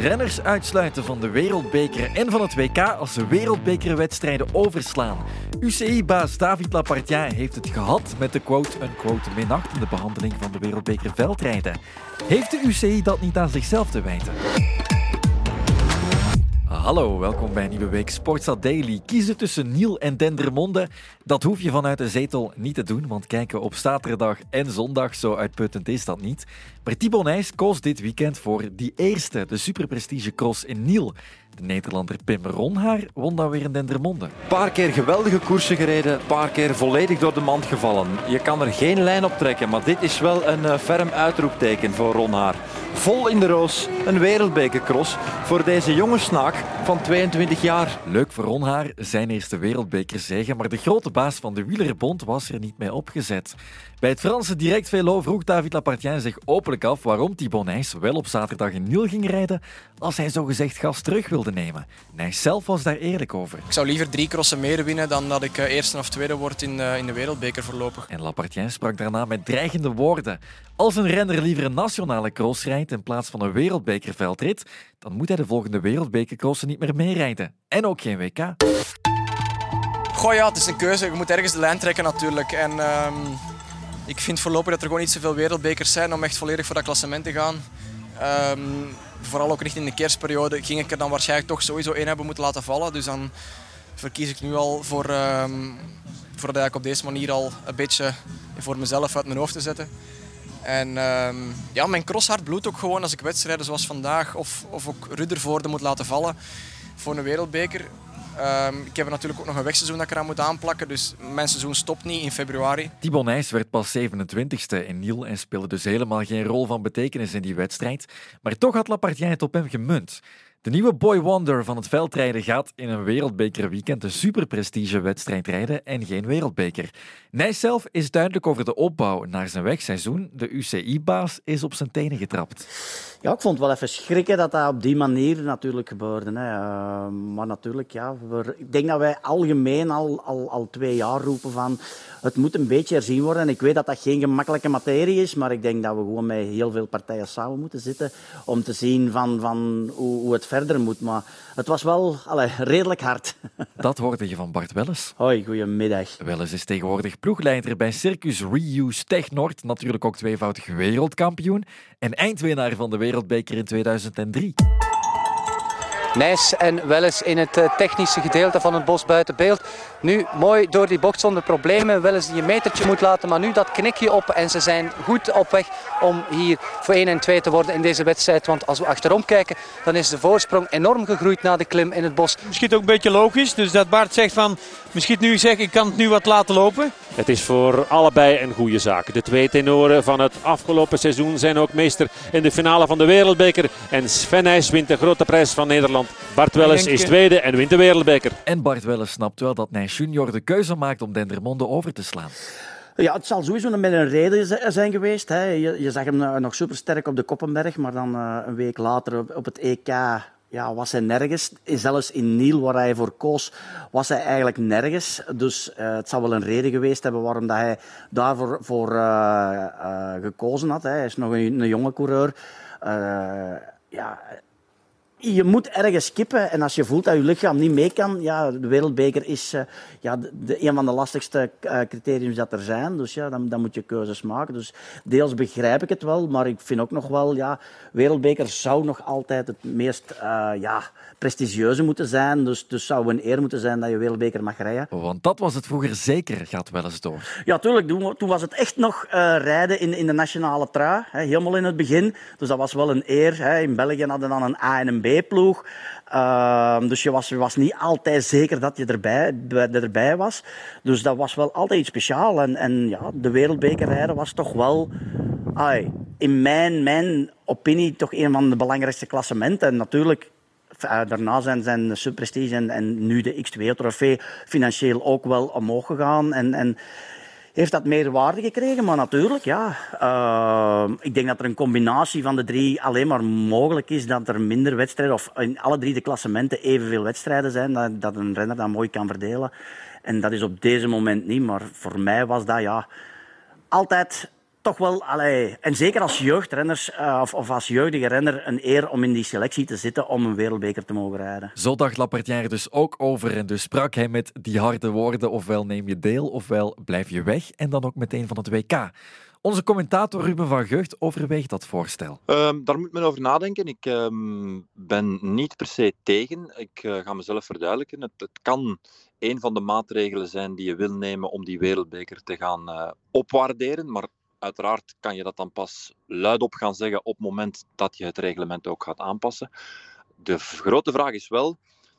Renners uitsluiten van de Wereldbeker en van het WK als ze wereldbekerwedstrijden overslaan. UCI-baas David Lapartien heeft het gehad met de quote-unquote minachtende behandeling van de Wereldbeker veldrijden. Heeft de UCI dat niet aan zichzelf te wijten? Hallo, welkom bij nieuwe week Sportstad Daily. Kiezen tussen Niel en Dendermonde, dat hoef je vanuit de zetel niet te doen, want kijken op zaterdag en zondag, zo uitputtend is dat niet. Maar Thibaut Nijs koos dit weekend voor die eerste, de superprestige cross in Niel. De Nederlander Pim Ronhaar won dan weer in Dendermonde. Een paar keer geweldige koersen gereden, een paar keer volledig door de mand gevallen. Je kan er geen lijn op trekken, maar dit is wel een uh, ferm uitroepteken voor Ronhaar. Vol in de roos, een wereldbekercross voor deze jonge snaak van 22 jaar. Leuk voor Ronhaar, zijn eerste wereldbekerzege, maar de grote baas van de Wielerbond was er niet mee opgezet. Bij het Franse Direct Velo vroeg David Lapartien zich openlijk af waarom Thibaut Nijs wel op zaterdag in Niel ging rijden als hij zogezegd gas terug wilde nemen. Nijs zelf was daar eerlijk over. Ik zou liever drie crossen meer winnen dan dat ik eerste of tweede word in, uh, in de wereldbeker voorlopig. En Lapartien sprak daarna met dreigende woorden. Als een renner liever een nationale cross rijdt in plaats van een wereldbekerveldrit, dan moet hij de volgende wereldbekercrossen niet meer meerijden. En ook geen WK. Goh ja, het is een keuze. Je moet ergens de lijn trekken natuurlijk. En um, ik vind voorlopig dat er gewoon niet zoveel wereldbekers zijn om echt volledig voor dat klassement te gaan. Um, vooral ook richting de kerstperiode ging ik er dan waarschijnlijk toch sowieso één hebben moeten laten vallen. Dus dan verkies ik nu al voor, um, voor dat ik op deze manier al een beetje voor mezelf uit mijn hoofd te zetten. En um, ja, mijn crosshart bloedt ook gewoon als ik wedstrijden zoals vandaag of, of ook Ruddervoorde moet laten vallen voor een wereldbeker. Um, ik heb natuurlijk ook nog een wegseizoen dat ik eraan moet aanplakken, dus mijn seizoen stopt niet in februari. Thibaut Nijs werd pas 27ste in Niel en speelde dus helemaal geen rol van betekenis in die wedstrijd. Maar toch had Lapartien het op hem gemunt. De nieuwe Boy Wonder van het veldrijden gaat in een wereldbekerweekend een superprestige wedstrijd rijden en geen wereldbeker. Nijs zelf is duidelijk over de opbouw naar zijn wegseizoen. De UCI-baas is op zijn tenen getrapt. Ja, ik vond het wel even schrikken dat dat op die manier natuurlijk gebeurde. Hè. Uh, maar natuurlijk, ja, we, ik denk dat wij algemeen al, al, al twee jaar roepen van het moet een beetje herzien worden. En ik weet dat dat geen gemakkelijke materie is, maar ik denk dat we gewoon met heel veel partijen samen moeten zitten om te zien van, van hoe, hoe het verder moet. Maar het was wel allez, redelijk hard. Dat hoorde je van Bart Welles. Hoi, goedemiddag. Welles is tegenwoordig ploegleider bij Circus Reuse Tech Noord. Natuurlijk ook tweevoudig wereldkampioen en eindwinnaar van de Wereldbeker in 2003. Nijs en Welles in het technische gedeelte van het bos buiten beeld. Nu mooi door die bocht zonder problemen. Welles die een metertje moet laten, maar nu dat knikje op. En ze zijn goed op weg om hier voor 1 en 2 te worden in deze wedstrijd. Want als we achterom kijken, dan is de voorsprong enorm gegroeid na de klim in het bos. Misschien ook een beetje logisch. Dus dat Bart zegt van, misschien nu zeg ik kan het nu wat laten lopen. Het is voor allebei een goede zaak. De twee tenoren van het afgelopen seizoen zijn ook meester in de finale van de Wereldbeker. En Sven Nijs wint de grote prijs van Nederland. Bart Welles is tweede en wint de Wereldbeker. En Bart Welles snapt wel dat Nijs junior de keuze maakt om Dendermonde over te slaan. Ja, het zal sowieso met een reden zijn geweest. Hè. Je, je zag hem nog supersterk op de Koppenberg, maar dan uh, een week later op, op het EK ja, was hij nergens. Zelfs in Niel, waar hij voor koos, was hij eigenlijk nergens. Dus uh, het zou wel een reden geweest hebben waarom dat hij daarvoor voor, uh, uh, gekozen had. Hè. Hij is nog een, een jonge coureur. ja, je moet ergens skippen. En als je voelt dat je lichaam niet mee kan, ja, de wereldbeker is uh, ja, de, een van de lastigste uh, criteria dat er zijn. Dus ja, dan, dan moet je keuzes maken. Dus deels begrijp ik het wel, maar ik vind ook nog wel, ja, wereldbeker zou nog altijd het meest uh, ja, prestigieuze moeten zijn. Dus, dus zou een eer moeten zijn dat je wereldbeker mag rijden. Want dat was het vroeger zeker, gaat wel eens door. Ja, tuurlijk. Toen, toen was het echt nog rijden in, in de nationale trui. Hè, helemaal in het begin. Dus dat was wel een eer. Hè. In België hadden dan een A en een B B-ploeg. Uh, dus je was, je was niet altijd zeker dat je erbij, erbij was. Dus dat was wel altijd iets speciaals. En, en ja, de wereldbekerrijden was toch wel, ay, in mijn, mijn opinie, toch een van de belangrijkste klassementen. En natuurlijk, uh, daarna zijn, zijn Subprestige en, en nu de X2-trofee financieel ook wel omhoog gegaan. En, en heeft dat meer waarde gekregen. Maar natuurlijk, ja. Uh, ik denk dat er een combinatie van de drie alleen maar mogelijk is. Dat er minder wedstrijden, of in alle drie de klassementen evenveel wedstrijden zijn. Dat, dat een renner dat mooi kan verdelen. En dat is op deze moment niet. Maar voor mij was dat ja, altijd toch wel, allee, en zeker als jeugdrenners uh, of, of, als jeugdige renner, een eer om in die selectie te zitten om een wereldbeker te mogen rijden. Zo dacht Lapertière dus ook over en dus sprak hij met die harde woorden, ofwel neem je deel, ofwel blijf je weg en dan ook meteen van het WK. Onze commentator Ruben van Gucht overweegt dat voorstel. Um, daar moet men over nadenken. Ik um, ben niet per se tegen. Ik uh, ga mezelf verduidelijken. Het, het, kan een van de maatregelen zijn die je wil nemen om die wereldbeker te gaan uh, opwaarderen. Maar uiteraard kan je dat dan pas luidop gaan zeggen op het moment dat je het reglement ook gaat aanpassen. De grote vraag is wel,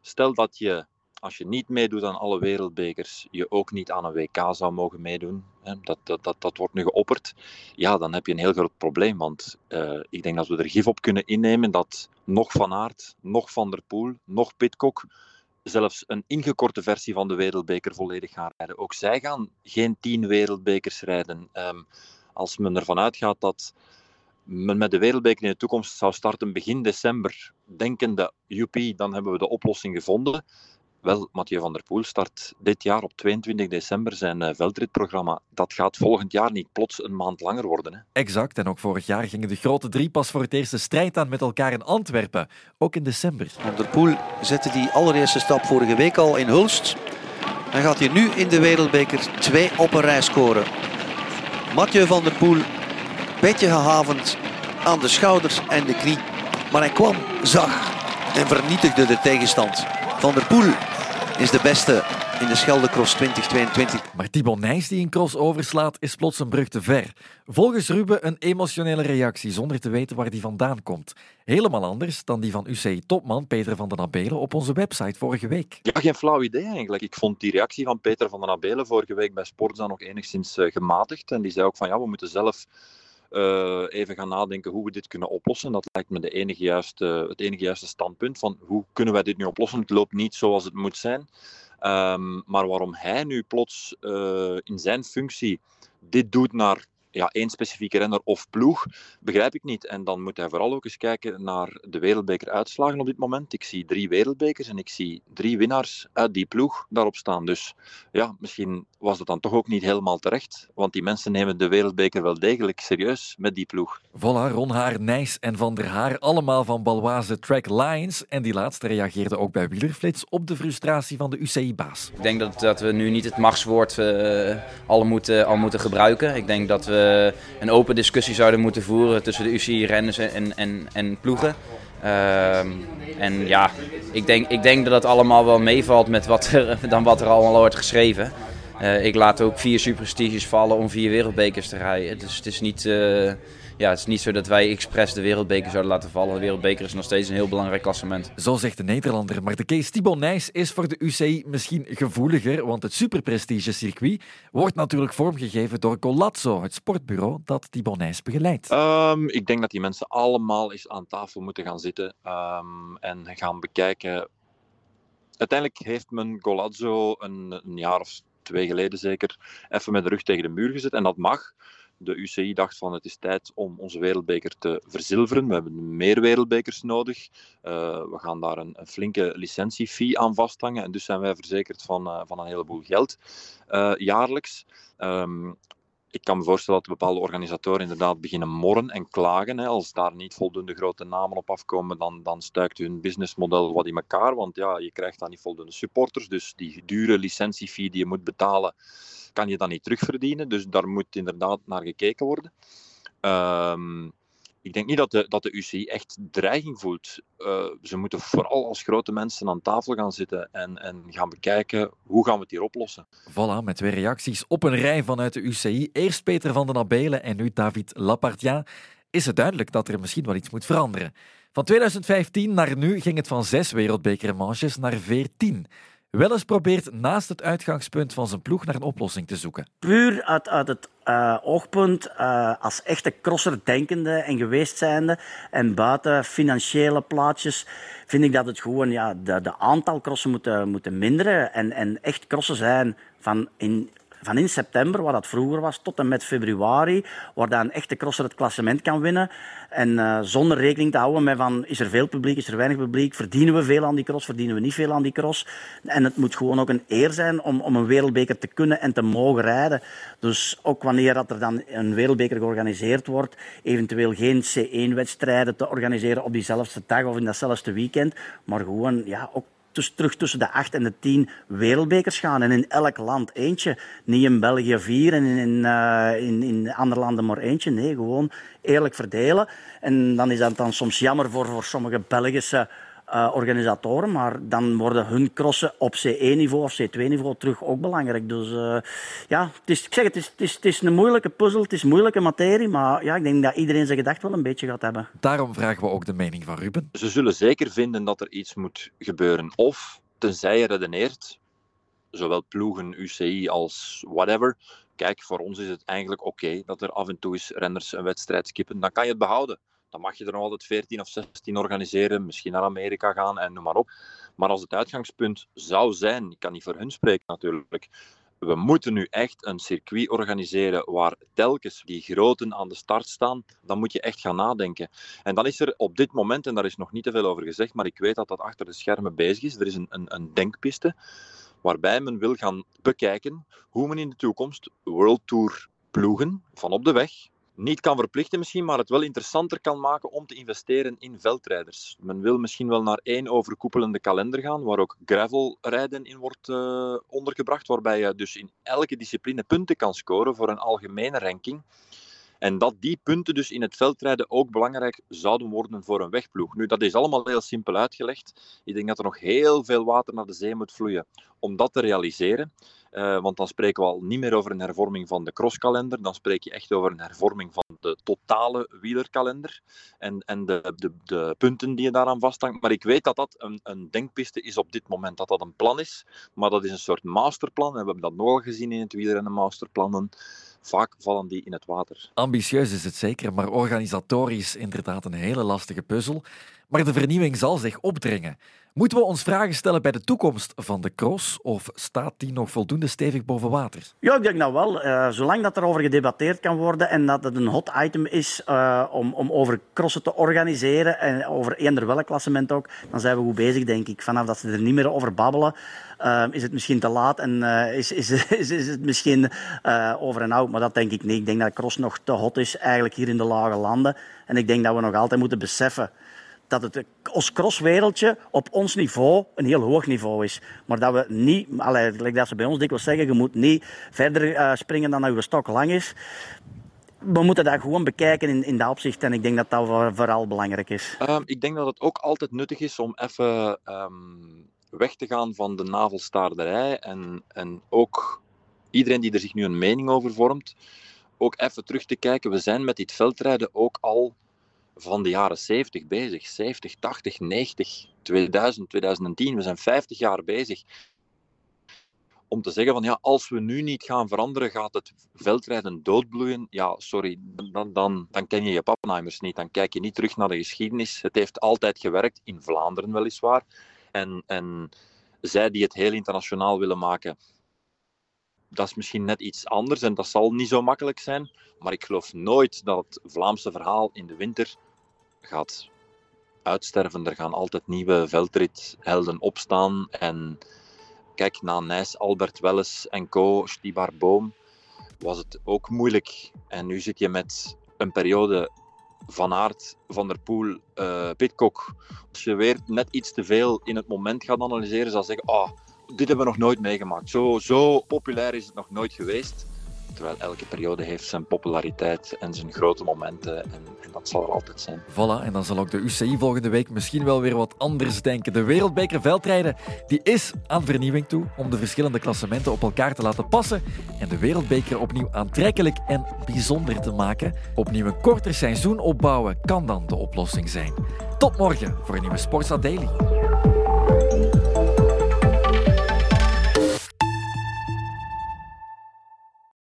stel dat je als je niet meedoet aan alle wereldbekers, je ook niet aan een WK zou mogen meedoen. Dat, dat, dat, dat wordt nu geopperd. Ja, dan heb je een heel groot probleem. Want uh, ik denk dat we er gif op kunnen innemen dat nog Van Aert, nog Van der Poel, nog Pitcock zelfs een ingekorte versie van de wereldbeker volledig gaan rijden. Ook zij gaan geen tien wereldbekers rijden. Um, als men ervan uitgaat dat men met de wereldbeker in de toekomst zou starten begin december, denkende, joepie, dan hebben we de oplossing gevonden. Wel, Mathieu van der Poel start dit jaar op 22 december zijn uh, veldritprogramma. Dat gaat volgend jaar niet plots een maand langer worden. Hè? Exact, en ook vorig jaar gingen de grote drie pas voor het eerste strijd aan met elkaar in Antwerpen. Ook in december. Van der Poel zette die allereerste stap vorige week al in Hulst. En gaat hij nu in de wereldbeker twee op een rij scoren. Mathieu van der Poel, beetje gehavend aan de schouders en de knie. Maar hij kwam, zag en vernietigde de tegenstand. Van der Poel is de beste in de Scheldecross 2022. Maar Thibaut Nijs die een cross overslaat is plots een brug te ver. Volgens Ruben een emotionele reactie zonder te weten waar die vandaan komt. Helemaal anders dan die van UCI-topman Peter van den Abelen op onze website vorige week. Ja, geen flauw idee eigenlijk. Ik vond die reactie van Peter van den Abelen vorige week bij Sportza nog enigszins uh, gematigd. En die zei ook van ja, we moeten zelf uh, even gaan nadenken hoe we dit kunnen oplossen. Dat lijkt me de enige juiste, het enige juiste standpunt van hoe kunnen wij dit nu oplossen. Het loopt niet zoals het moet zijn. Um, maar waarom hij nu plots uh, in zijn functie dit doet naar ja, één specifieke renner of ploeg, begrijp ik niet. En dan moet hij vooral ook eens kijken naar de wereldbeker-uitslagen op dit moment. Ik zie drie wereldbekers en ik zie drie winnaars uit die ploeg daarop staan. Dus ja, misschien was dat dan toch ook niet helemaal terecht. Want die mensen nemen de wereldbeker wel degelijk serieus met die ploeg. Voilà, Ron Haar, Nijs en Van der Haar, allemaal van Baloise Track Lions. En die laatste reageerde ook bij Wielerflits op de frustratie van de UCI-baas. Ik denk dat, dat we nu niet het machtswoord uh, al, moeten, al moeten gebruiken. Ik denk dat we een open discussie zouden moeten voeren tussen de UCI-renners en, en, en ploegen. Uh, en ja, ik denk, ik denk dat het allemaal wel meevalt met wat er, dan wat er allemaal wordt geschreven. Uh, ik laat ook vier superstiges vallen om vier wereldbekers te rijden. Dus het is niet, uh, ja, het is niet zo dat wij expres de wereldbeker zouden laten vallen. De wereldbeker is nog steeds een heel belangrijk klassement. Zo zegt de Nederlander. Maar de case Thibaut Nijs is voor de UCI misschien gevoeliger, want het superprestige circuit wordt natuurlijk vormgegeven door Colazzo, het sportbureau dat Thibaut Nijs begeleidt. Um, ik denk dat die mensen allemaal eens aan tafel moeten gaan zitten um, en gaan bekijken. Uiteindelijk heeft men Golazzo een, een jaar of twee geleden zeker even met de rug tegen de muur gezet en dat mag de UCI dacht van het is tijd om onze wereldbeker te verzilveren. We hebben meer wereldbekers nodig. Uh, we gaan daar een, een, flinke licentiefee aan vasthangen. En dus zijn wij verzekerd van, uh, van een heleboel geld uh, jaarlijks. Um, ik kan me voorstellen dat bepaalde organisatoren inderdaad beginnen morren en klagen. Hè. Als daar niet voldoende grote namen op afkomen, dan, dan stuikt hun businessmodel wat in elkaar. Want ja, je krijgt dan niet voldoende supporters. Dus die dure licentiefee die je moet betalen, kan je dan niet terugverdienen. Dus daar moet inderdaad naar gekeken worden. Um, ik denk niet dat de, dat de UCI echt dreiging voelt. Uh, ze moeten vooral als grote mensen aan tafel gaan zitten en, en gaan bekijken hoe gaan we het hier oplossen. Voilà, met twee reacties op een rij vanuit de UCI. Eerst Peter van den Abelen en nu David Lapartien. Is het duidelijk dat er misschien wel iets moet veranderen. Van 2015 naar nu ging het van zes wereldbekermanches naar veertien wel eens probeert naast het uitgangspunt van zijn ploeg naar een oplossing te zoeken. Puur uit, uit het uh, oogpunt uh, als echte crosser denkende en geweest zijnde en buiten financiële plaatjes vind ik dat het gewoon ja, de, de aantal crossen moeten, moeten minderen en, en echt crossen zijn van in van in september, waar dat vroeger was, tot en met februari, waar dan een echte crosser het klassement kan winnen. En uh, zonder rekening te houden met van, is er veel publiek, is er weinig publiek, verdienen we veel aan die cross, verdienen we niet veel aan die cross. En het moet gewoon ook een eer zijn om, om een wereldbeker te kunnen en te mogen rijden. Dus ook wanneer dat er dan een wereldbeker georganiseerd wordt, eventueel geen C1-wedstrijden te organiseren op diezelfde dag of in datzelfde weekend, maar gewoon ja, ook dus terug tussen de acht en de tien wereldbekers gaan. En in elk land eentje. Niet in België vier en in, uh, in, in andere landen maar eentje. Nee, gewoon eerlijk verdelen. En dan is dat dan soms jammer voor, voor sommige Belgische uh, organisatoren, maar dan worden hun crossen op C1-niveau of C2-niveau terug ook belangrijk. Dus uh, ja, het is, ik zeg het, is, het, is, het is een moeilijke puzzel, het is moeilijke materie, maar ja, ik denk dat iedereen zijn gedacht wel een beetje gaat hebben. Daarom vragen we ook de mening van Ruben. Ze zullen zeker vinden dat er iets moet gebeuren, of tenzij je redeneert, zowel ploegen, UCI als whatever, kijk, voor ons is het eigenlijk oké dat er af en toe eens renners een wedstrijd skippen, dan kan je het behouden dan mag je er nog altijd 14 of 16 organiseren, misschien naar Amerika gaan en noem maar op. Maar als het uitgangspunt zou zijn, ik kan niet voor hun spreken natuurlijk, we moeten nu echt een circuit organiseren waar telkens die groten aan de start staan, dan moet je echt gaan nadenken. En dan is er op dit moment, en daar is nog niet te veel over gezegd, maar ik weet dat dat achter de schermen bezig is, er is een, een, een denkpiste waarbij men wil gaan bekijken hoe men in de toekomst World Tour ploegen van op de weg niet kan verplichten misschien, maar het wel interessanter kan maken om te investeren in veldrijders. Men wil misschien wel naar één overkoepelende kalender gaan, waar ook gravelrijden in wordt uh, ondergebracht, waarbij je dus in elke discipline punten kan scoren voor een algemene ranking. En dat die punten dus in het veldrijden ook belangrijk zouden worden voor een wegploeg. Nu, dat is allemaal heel simpel uitgelegd. Ik denk dat er nog heel veel water naar de zee moet vloeien om dat te realiseren. Uh, want dan spreken we al niet meer over een hervorming van de crosskalender. Dan spreek je echt over een hervorming van de totale wielerkalender. En, en de, de, de punten die je daaraan vasthangt. Maar ik weet dat dat een, een denkpiste is op dit moment. Dat dat een plan is. Maar dat is een soort masterplan. En we hebben dat nogal gezien in het wielrennen masterplannen vaak vallen die in het water. Ambitieus is het zeker, maar organisatorisch inderdaad een hele lastige puzzel. Maar de vernieuwing zal zich opdringen. Moeten we ons vragen stellen bij de toekomst van de cross of staat die nog voldoende stevig boven water? Ja, ik denk nou wel. Uh, zolang dat er over gedebatteerd kan worden en dat het een hot item is uh, om, om over crossen te organiseren en over eender welk klassement ook, dan zijn we goed bezig, denk ik. Vanaf dat ze er niet meer over babbelen, uh, is het misschien te laat en is, is, is, is, het misschien over en out. Maar dat denk ik niet. Ik denk dat cross nog te hot is eigenlijk hier in de lage landen. En ik denk dat we nog altijd moeten beseffen dat het ons crosswereldje op ons niveau een heel hoog niveau is. Maar dat we niet, allee, dat ze bij ons dikwijls zeggen, je moet niet verder uh, springen dan dat je stok lang is. We moeten dat gewoon bekijken in, in dat opzicht en ik denk dat dat vooral belangrijk is. Um, ik denk dat het ook altijd nuttig is om even um, weg te gaan van de navelstaarderij en, en ook iedereen die er zich nu een mening over vormt, ook even terug te kijken. We zijn met dit veldrijden ook al van de jaren 70 bezig. 70, 80, 90, 2000, 2010. We zijn 50 jaar bezig. Om te zeggen van ja, als we nu niet gaan veranderen, gaat het veldrijden doodbloeien. Ja, sorry, dan, dan, dan ken je je Pappenheimers niet. Dan kijk je niet terug naar de geschiedenis. Het heeft altijd gewerkt, in Vlaanderen weliswaar. En, en zij die het heel internationaal willen maken, dat is misschien net iets anders en dat zal niet zo makkelijk zijn. Maar ik geloof nooit dat het Vlaamse verhaal in de winter gaat uitsterven. Er gaan altijd nieuwe veldrithelden opstaan. En kijk, na Nijs, Albert Welles en co, Stibar Boom, was het ook moeilijk. En nu zit je met een periode van Aert, Van der Poel, uh, Pitcock. Als je weer net iets te veel in het moment gaat analyseren, zal zeggen, oh, dit hebben we nog nooit meegemaakt. Zo, zo populair is het nog nooit geweest. Terwijl elke periode heeft zijn populariteit en zijn grote momenten. En, en, dat zal er altijd zijn. Voilà, en dan zal ook de UCI volgende week misschien wel weer wat anders denken. De Wereldbeker veldrijden die is aan vernieuwing toe om de verschillende klassementen op elkaar te laten passen en de Wereldbeker opnieuw aantrekkelijk en bijzonder te maken. Opnieuw een korter seizoen opbouwen kan dan de oplossing zijn. Tot morgen voor een nieuwe Sportsa Daily.